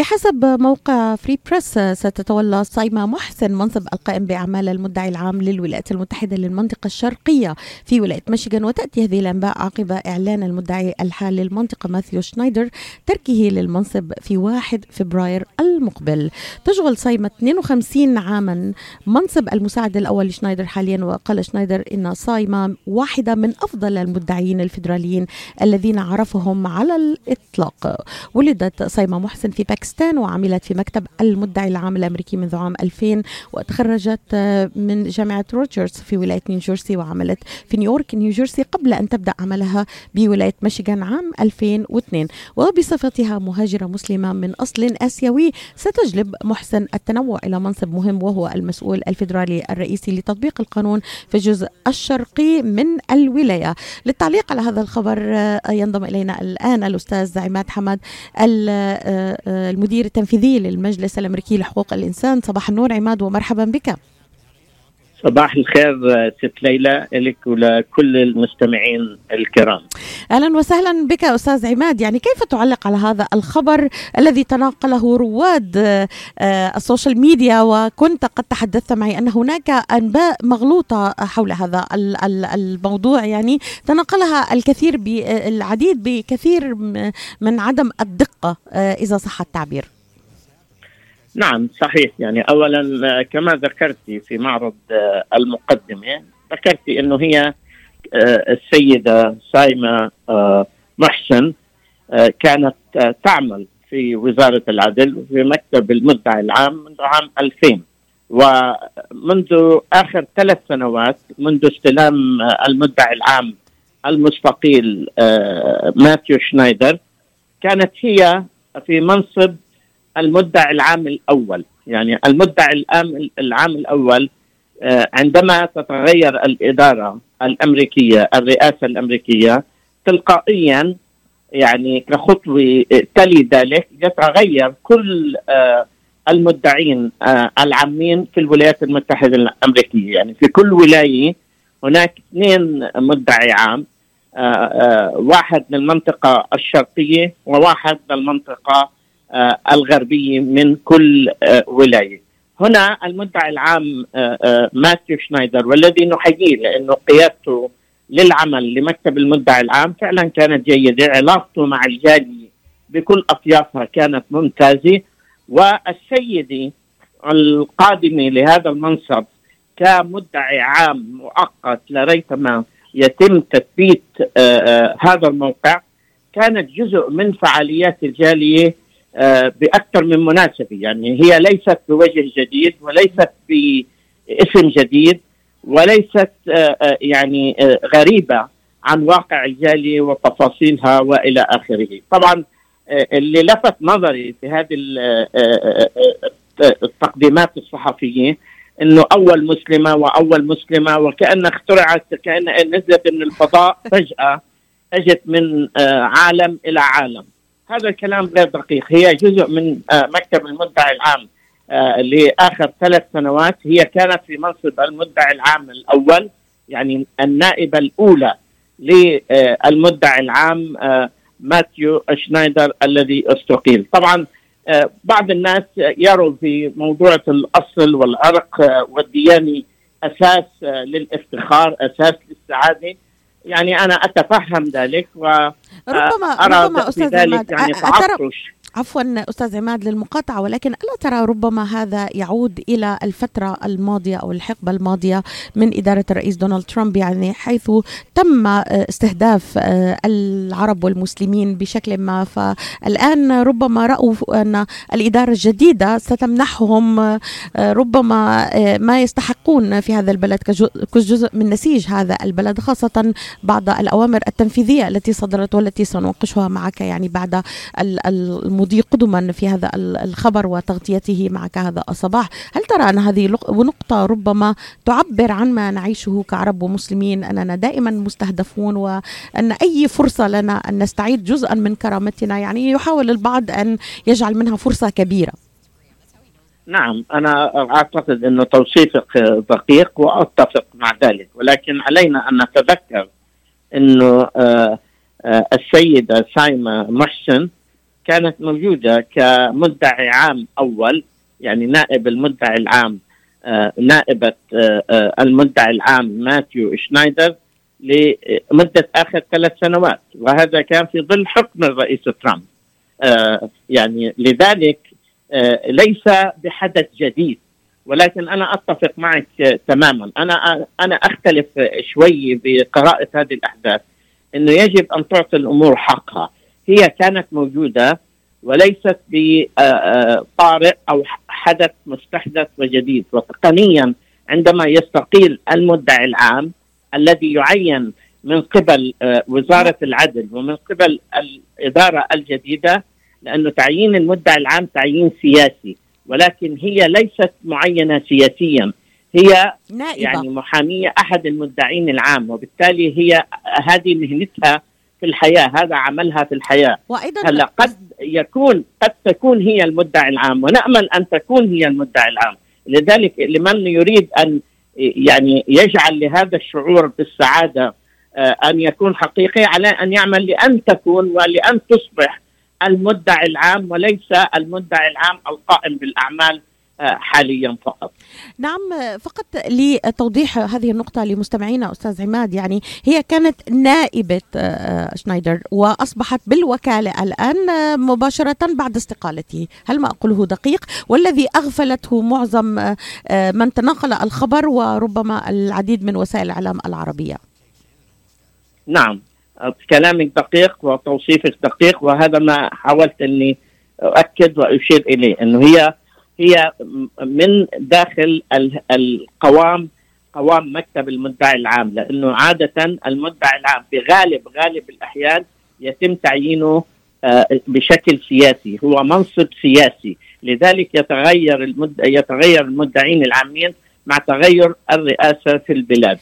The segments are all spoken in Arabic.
بحسب موقع فري بريس ستتولى صايمة محسن منصب القائم بأعمال المدعي العام للولايات المتحدة للمنطقة الشرقية في ولاية ميشيغان وتأتي هذه الأنباء عقب إعلان المدعي الحال للمنطقة ماثيو شنايدر تركه للمنصب في 1 فبراير المقبل. تشغل صايمة 52 عاما. منصب المساعد الأول لشنايدر حاليا وقال شنايدر إن صايمة واحدة من أفضل المدعيين الفيدراليين الذين عرفهم على الإطلاق. ولدت صايمة محسن في باكستان وعملت في مكتب المدعي العام الأمريكي منذ عام 2000 وتخرجت من جامعة روتجرز في ولاية نيوجيرسي وعملت في نيويورك نيوجيرسي قبل أن تبدأ عملها بولاية ميشيغان عام 2002 وبصفتها مهاجرة مسلمة من أصل آسيوي ستجلب محسن التنوع إلى منصب مهم وهو المسؤول الفيدرالي الرئيسي لتطبيق القانون في الجزء الشرقي من الولاية. للتعليق على هذا الخبر ينضم إلينا الآن الأستاذ عماد حمد المدير التنفيذي للمجلس الأمريكي لحقوق الإنسان صباح النور عماد ومرحبا بك. صباح الخير ست ليلى لك ولكل المستمعين الكرام. أهلا وسهلا بك أستاذ عماد. يعني كيف تعلق على هذا الخبر الذي تناقله رواد السوشيال ميديا؟ وكنت قد تحدثت معي أن هناك أنباء مغلوطة حول هذا الموضوع. يعني تناقلها الكثير بالعديد بكثير من عدم الدقة إذا صح التعبير. نعم صحيح. يعني اولا كما ذكرت في معرض المقدمة ذكرت إنه هي السيدة سايمة محسن كانت تعمل في وزارة العدل وفي مكتب المدعي العام منذ عام 2000 ومنذ آخر ثلاث سنوات منذ استلام المدعي العام المستقيل ماثيو شنايدر كانت هي في منصب المدعي العام الأول. يعني المدعي العام الأول عندما تتغير الإدارة الأمريكية الرئاسة الأمريكية تلقائيا يعني كخطوة تلي ذلك يتغير كل المدعين العامين في الولايات المتحدة الأمريكية. يعني في كل ولاية هناك اثنين مدعي عام واحد من المنطقة الشرقية وواحد من المنطقة الغربية من كل ولاية. هنا المدعي العام ماثيو شنايدر والذي نحييه لأنه قيادته للعمل لمكتب المدعي العام فعلا كانت جيدة. علاقته مع الجالية بكل أطيافها كانت ممتازة. والسيدة القادمة لهذا المنصب كمدعي عام مؤقت لريثما يتم تثبيت هذا الموقع كانت جزء من فعاليات الجالية بأكثر من مناسبة. يعني هي ليست بوجه جديد وليست باسم جديد وليست يعني غريبة عن واقع الجاليه وتفاصيلها وإلى آخره. طبعا اللي لفت نظري في هذه التقديمات الصحفية إنه أول مسلمة وأول مسلمة وكأن اخترعت كأن نزلت من الفضاء فجأة أجت من عالم إلى عالم. هذا الكلام غير دقيق. هي جزء من مكتب المدعي العام لاخر ثلاث سنوات هي كانت في منصب المدعي العام الأول يعني النائبة الأولى للمدعي العام ماثيو شنايدر الذي استقيل. طبعا بعض الناس يروا في موضوع الأصل والعرق والديانة أساس للافتخار أساس للسعادة. يعني أنا أتفهم ذلك و ربما ربما أستاذ عماد يعني تعطش. عفوا أستاذ عماد للمقاطعة ولكن ألا ترى ربما هذا يعود إلى الفترة الماضية أو الحقبة الماضية من إدارة الرئيس دونالد ترامب يعني حيث تم استهداف العرب والمسلمين بشكل ما. فالآن ربما رأوا أن الإدارة الجديدة ستمنحهم ربما ما يستحقون في هذا البلد كجزء من نسيج هذا البلد خاصة بعض الأوامر التنفيذية التي صدرت والتي سنناقشها معك يعني بعد المضي قدما في هذا الخبر وتغطيته معك هذا الصباح. هل ترى أن هذه نقطة ربما تعبر عن ما نعيشه كعرب ومسلمين أننا دائما مستهدفون وأن أي فرصة لنا أن نستعيد جزءا من كرامتنا؟ يعني يحاول البعض أن يجعل منها فرصة كبيرة. نعم أنا أعتقد أنه توصيفك دقيق وأتفق مع ذلك ولكن علينا أن نتذكر أنه السيدة سايمة محسن كانت موجودة كمدعي عام أول يعني نائب المدعي العام آه، نائبة آه، آه، المدعي العام ماثيو شنايدر لمدة آخر ثلاث سنوات وهذا كان في ظل حكم الرئيس ترامب. يعني لذلك ليس بحدث جديد ولكن أنا أتفق معك تماما. أنا أنا أختلف شوي بقراءة هذه الأحداث إنه يجب أن تعطي الأمور حقها. هي كانت موجودة وليست بطارئ أو حدث مستحدث وجديد وتقنيا عندما يستقيل المدعي العام الذي يعين من قبل آه، وزارة العدل ومن قبل الإدارة الجديدة لأنه تعيين المدعي العام تعيين سياسي ولكن هي ليست معينة سياسيا هي نائبة. يعني محامية أحد المدعين العام وبالتالي هي هذه مهنتها في الحياة هذا عملها في الحياة. وأيضا هلأ قد يكون قد تكون هي المدعي العام ونأمل أن تكون هي المدعي العام. لذلك لمن يريد أن يعني يجعل لهذا الشعور بالسعادة آه، أن يكون حقيقي على أن يعمل لأن تكون ولأن تصبح المدعي العام وليس المدعي العام القائم بالأعمال حاليا فقط. نعم فقط لتوضيح هذه النقطة لمستمعينا أستاذ عماد يعني هي كانت نائبة آه، شنايدر وأصبحت بالوكالة الآن آه، مباشرة بعد استقالته. هل ما أقوله دقيق؟ والذي أغفلته معظم آه، من تناقل الخبر وربما العديد من وسائل الإعلام العربية. نعم كلامك دقيق وتوصيفك دقيق وهذا ما حاولت أني أؤكد وأشير إليه أنه هي هي من داخل القوام قوام مكتب المدعي العام لأنه عادة المدعي العام بغالب غالب الأحيان يتم تعيينه آه، بشكل سياسي هو منصب سياسي. لذلك يتغير المد... يتغير المدعين العامين مع تغير الرئاسة في البلاد.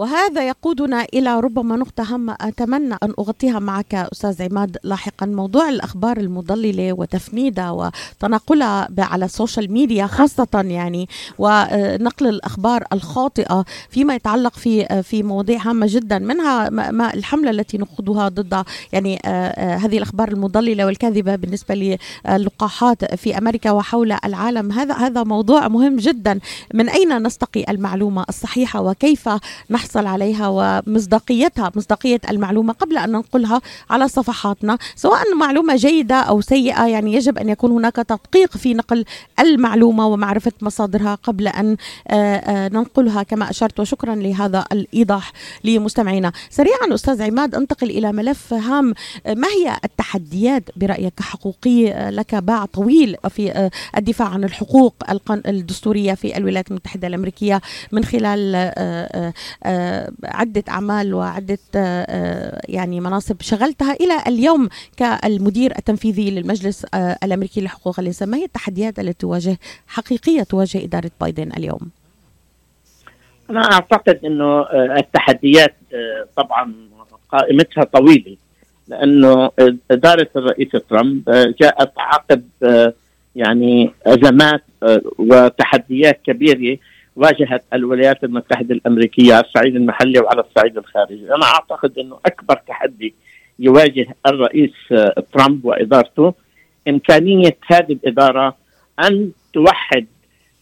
وهذا يقودنا إلى ربما نقطة هامة أتمنى أن أغطيها معك أستاذ عماد. لاحقا موضوع الأخبار المضللة وتفنيدها وتناقلها على السوشيال ميديا خاصة يعني ونقل الأخبار الخاطئة فيما يتعلق في في مواضيع هامة جدا منها ما الحملة التي نخوضها ضد يعني آه، آه، هذه الأخبار المضللة والكاذبة بالنسبة للقاحات في أمريكا وحول العالم. هذا هذا موضوع مهم جدا. من أين نستقي المعلومة الصحيحة؟ وكيف نحصل نحصل عليها ومصداقيتها مصداقية المعلومة قبل أن ننقلها على صفحاتنا سواء معلومة جيدة أو سيئة يعني يجب أن يكون هناك تدقيق في نقل المعلومة ومعرفة مصادرها قبل أن آه، آه، ننقلها. كما أشرت وشكرا لهذا الإيضاح لمستمعينا. سريعا أستاذ عماد أنتقل إلى ملف هام. ما هي التحديات برأيك كحقوقي آه، لك باع طويل في الدفاع عن الحقوق الدستورية في الولايات المتحدة الأمريكية من خلال عدة أعمال وعدة آه، آه، يعني مناصب شغلتها إلى اليوم كالمدير التنفيذي للمجلس آه، الأمريكي لحقوق الإنسان ما هي التحديات التي تواجه حقيقية تواجه إدارة بايدن اليوم؟ أنا أعتقد أنه التحديات طبعا قائمتها طويلة لأنه إدارة الرئيس ترامب جاءت عقب يعني أزمات وتحديات كبيرة واجهت الولايات المتحدة الأمريكية على الصعيد المحلي وعلى الصعيد الخارجي، أنا أعتقد إنه أكبر تحدي يواجه الرئيس آه، ترامب وإدارته إمكانية هذه الإدارة أن توحد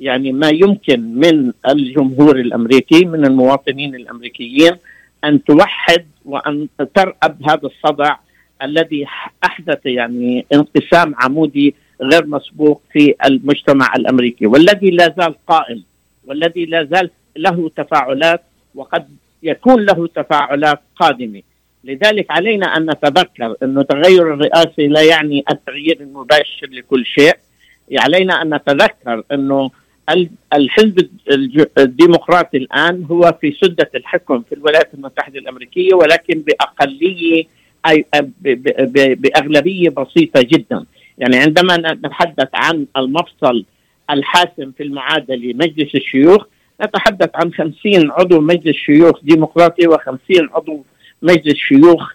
يعني ما يمكن من الجمهور الأمريكي من المواطنين الأمريكيين أن توحد وأن ترأب هذا الصدع الذي أحدث يعني انقسام عمودي غير مسبوق في المجتمع الأمريكي والذي لا زال قائم. والذي لا زال له تفاعلات وقد يكون له تفاعلات قادمة. لذلك علينا أن نتذكر انه تغير الرئاسي لا يعني التغيير المباشر لكل شيء. علينا أن نتذكر انه الحزب الديمقراطي الآن هو في سدة الحكم في الولايات المتحدة الأمريكية ولكن بأقلية أي بأغلبية بسيطة جدا. يعني عندما نتحدث عن المفصل الحاسم في المعادلة مجلس الشيوخ. نتحدث عن 50 عضو مجلس شيوخ ديمقراطي و50 عضو مجلس شيوخ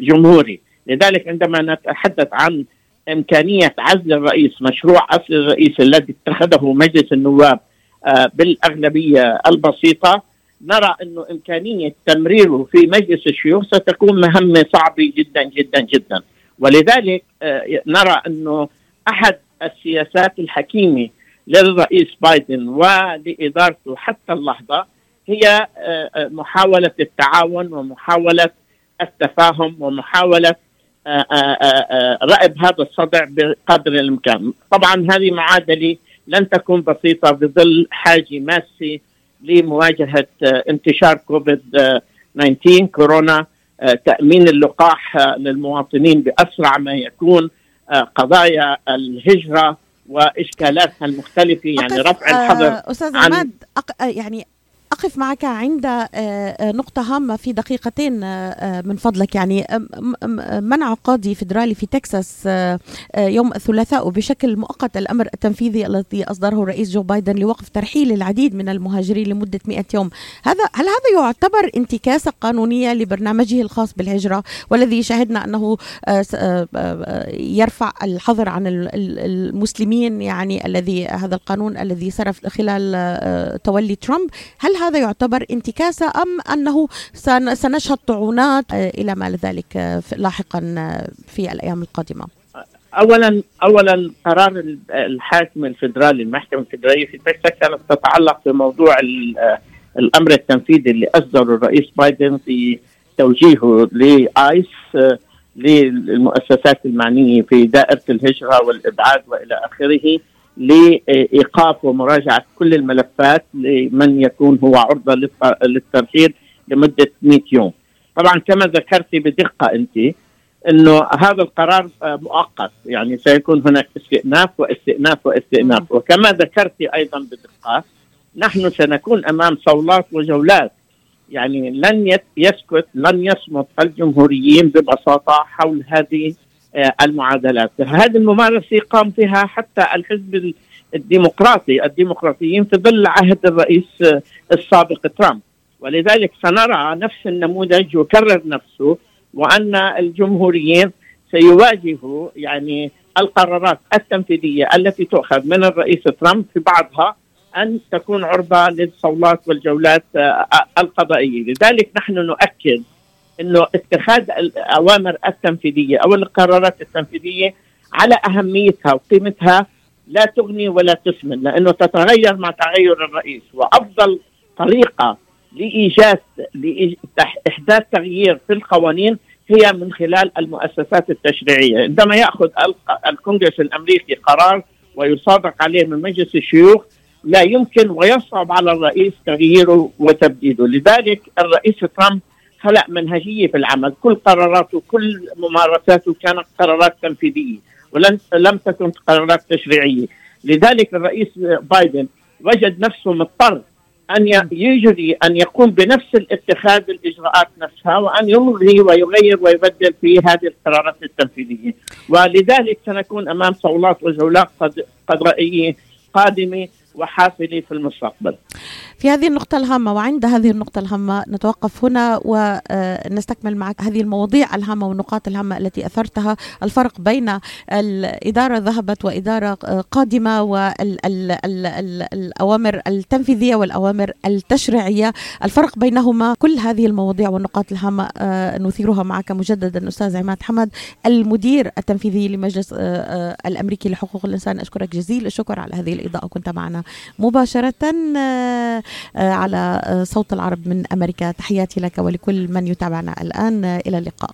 جمهوري. لذلك عندما نتحدث عن إمكانية عزل الرئيس مشروع عزل الرئيس الذي اتخذه مجلس النواب آه، بالأغلبية البسيطة نرى أنه إمكانية تمريره في مجلس الشيوخ ستكون مهمة صعبة جدا جدا جدا. ولذلك نرى إنه أحد السياسات الحكيمة للرئيس بايدن ولإدارته حتى اللحظة هي محاولة التعاون ومحاولة التفاهم ومحاولة رأب هذا الصدع بقدر الإمكان. طبعا هذه معادلة لن تكون بسيطة بظل حاجة ماسة لمواجهة انتشار كوفيد 19 كورونا تأمين اللقاح للمواطنين بأسرع ما يكون قضايا الهجرة وإشكالاتها المختلفة يعني رفع الحظر أستاذ عماد يعني أقف معك عند آه، آه، نقطة هامة في دقيقتين آه، من فضلك. يعني منع قاضي فيدرالي في تكساس يوم الثلاثاء بشكل مؤقت الأمر التنفيذي الذي أصدره الرئيس جو بايدن لوقف ترحيل العديد من المهاجرين لمدة 100 يوم. هذا هل هذا يعتبر انتكاسة قانونية لبرنامجه الخاص بالهجرة والذي شهدنا أنه يرفع الحظر عن المسلمين يعني الذي هذا القانون الذي صرف خلال تولي ترامب؟ هل هذا يعتبر انتكاسة أم أنه سنشهد طعونات؟ آه، إلى ما ذلك آه، لاحقا آه، في الأيام القادمة. اولا اولا قرار الحاكم الفدرالي المحكمة الفدرالية في تكساس كانت تتعلق بموضوع الأمر التنفيذي اللي اصدره الرئيس بايدن في توجيهه لآيس للمؤسسات المعنية في دائرة الهجرة والإبعاد وإلى آخره. لإيقاف ومراجعة كل الملفات لمن يكون هو عرضة للترحيل لمدة 100 يوم. طبعا كما ذكرتي بدقة أنت إنه هذا القرار مؤقت يعني سيكون هناك استئناف واستئناف واستئناف. وكما ذكرتي أيضا بدقة نحن سنكون أمام صولات وجولات. يعني لن يسكت لن يصمت الجمهوريين ببساطة حول هذه المعادلات. هذه الممارسة قام فيها حتى الحزب الديمقراطي الديمقراطيين في ظل عهد الرئيس آه، السابق ترامب. ولذلك سنرى نفس النموذج يكرر نفسه وأن الجمهوريين سيواجهوا يعني القرارات التنفيذية التي تؤخذ من الرئيس ترامب في بعضها أن تكون عرضة للصولات والجولات آه، القضائية. لذلك نحن نؤكد إنه اتخاذ الأوامر التنفيذية أو القرارات التنفيذية على أهميتها وقيمتها لا تغني ولا تسمن لأنه تتغير مع تغير الرئيس. وأفضل طريقة لايجاد لإحداث تغيير في القوانين هي من خلال المؤسسات التشريعية، عندما يأخذ الكونغرس الأمريكي قرار ويصادق عليه من مجلس الشيوخ لا يمكن ويصعب على الرئيس تغييره وتبديله، لذلك الرئيس ترامب خلق منهجية في العمل، كل قراراته كل ممارساته كانت قرارات تنفيذية ولم لم تكن قرارات تشريعية، لذلك الرئيس بايدن وجد نفسه مضطر أن يجري أن يقوم بنفس الاتخاذ الإجراءات نفسها وأن يلغي ويغير ويبدل في هذه القرارات التنفيذية، ولذلك سنكون أمام صولات وجولات قضائيه قادمة وحافله في المستقبل. في هذه النقطة الهامة وعند هذه النقطة الهامة نتوقف هنا ونستكمل معك هذه المواضيع الهامة والنقاط الهامة التي أثرتها. الفرق بين الإدارة ذهبت وإدارة قادمة والأوامر التنفيذية والأوامر التشريعية. الفرق بينهما كل هذه المواضيع والنقاط الهامة آه، نثيرها معك مجددا أستاذ عماد حمد المدير التنفيذي لمجلس آه، آه، الأمريكي لحقوق الإنسان. أشكرك جزيل الشكر على هذه الإضاءة كنت معنا مباشرة آه، على صوت العرب من أمريكا. تحياتي لك ولكل من يتابعنا الآن. إلى اللقاء.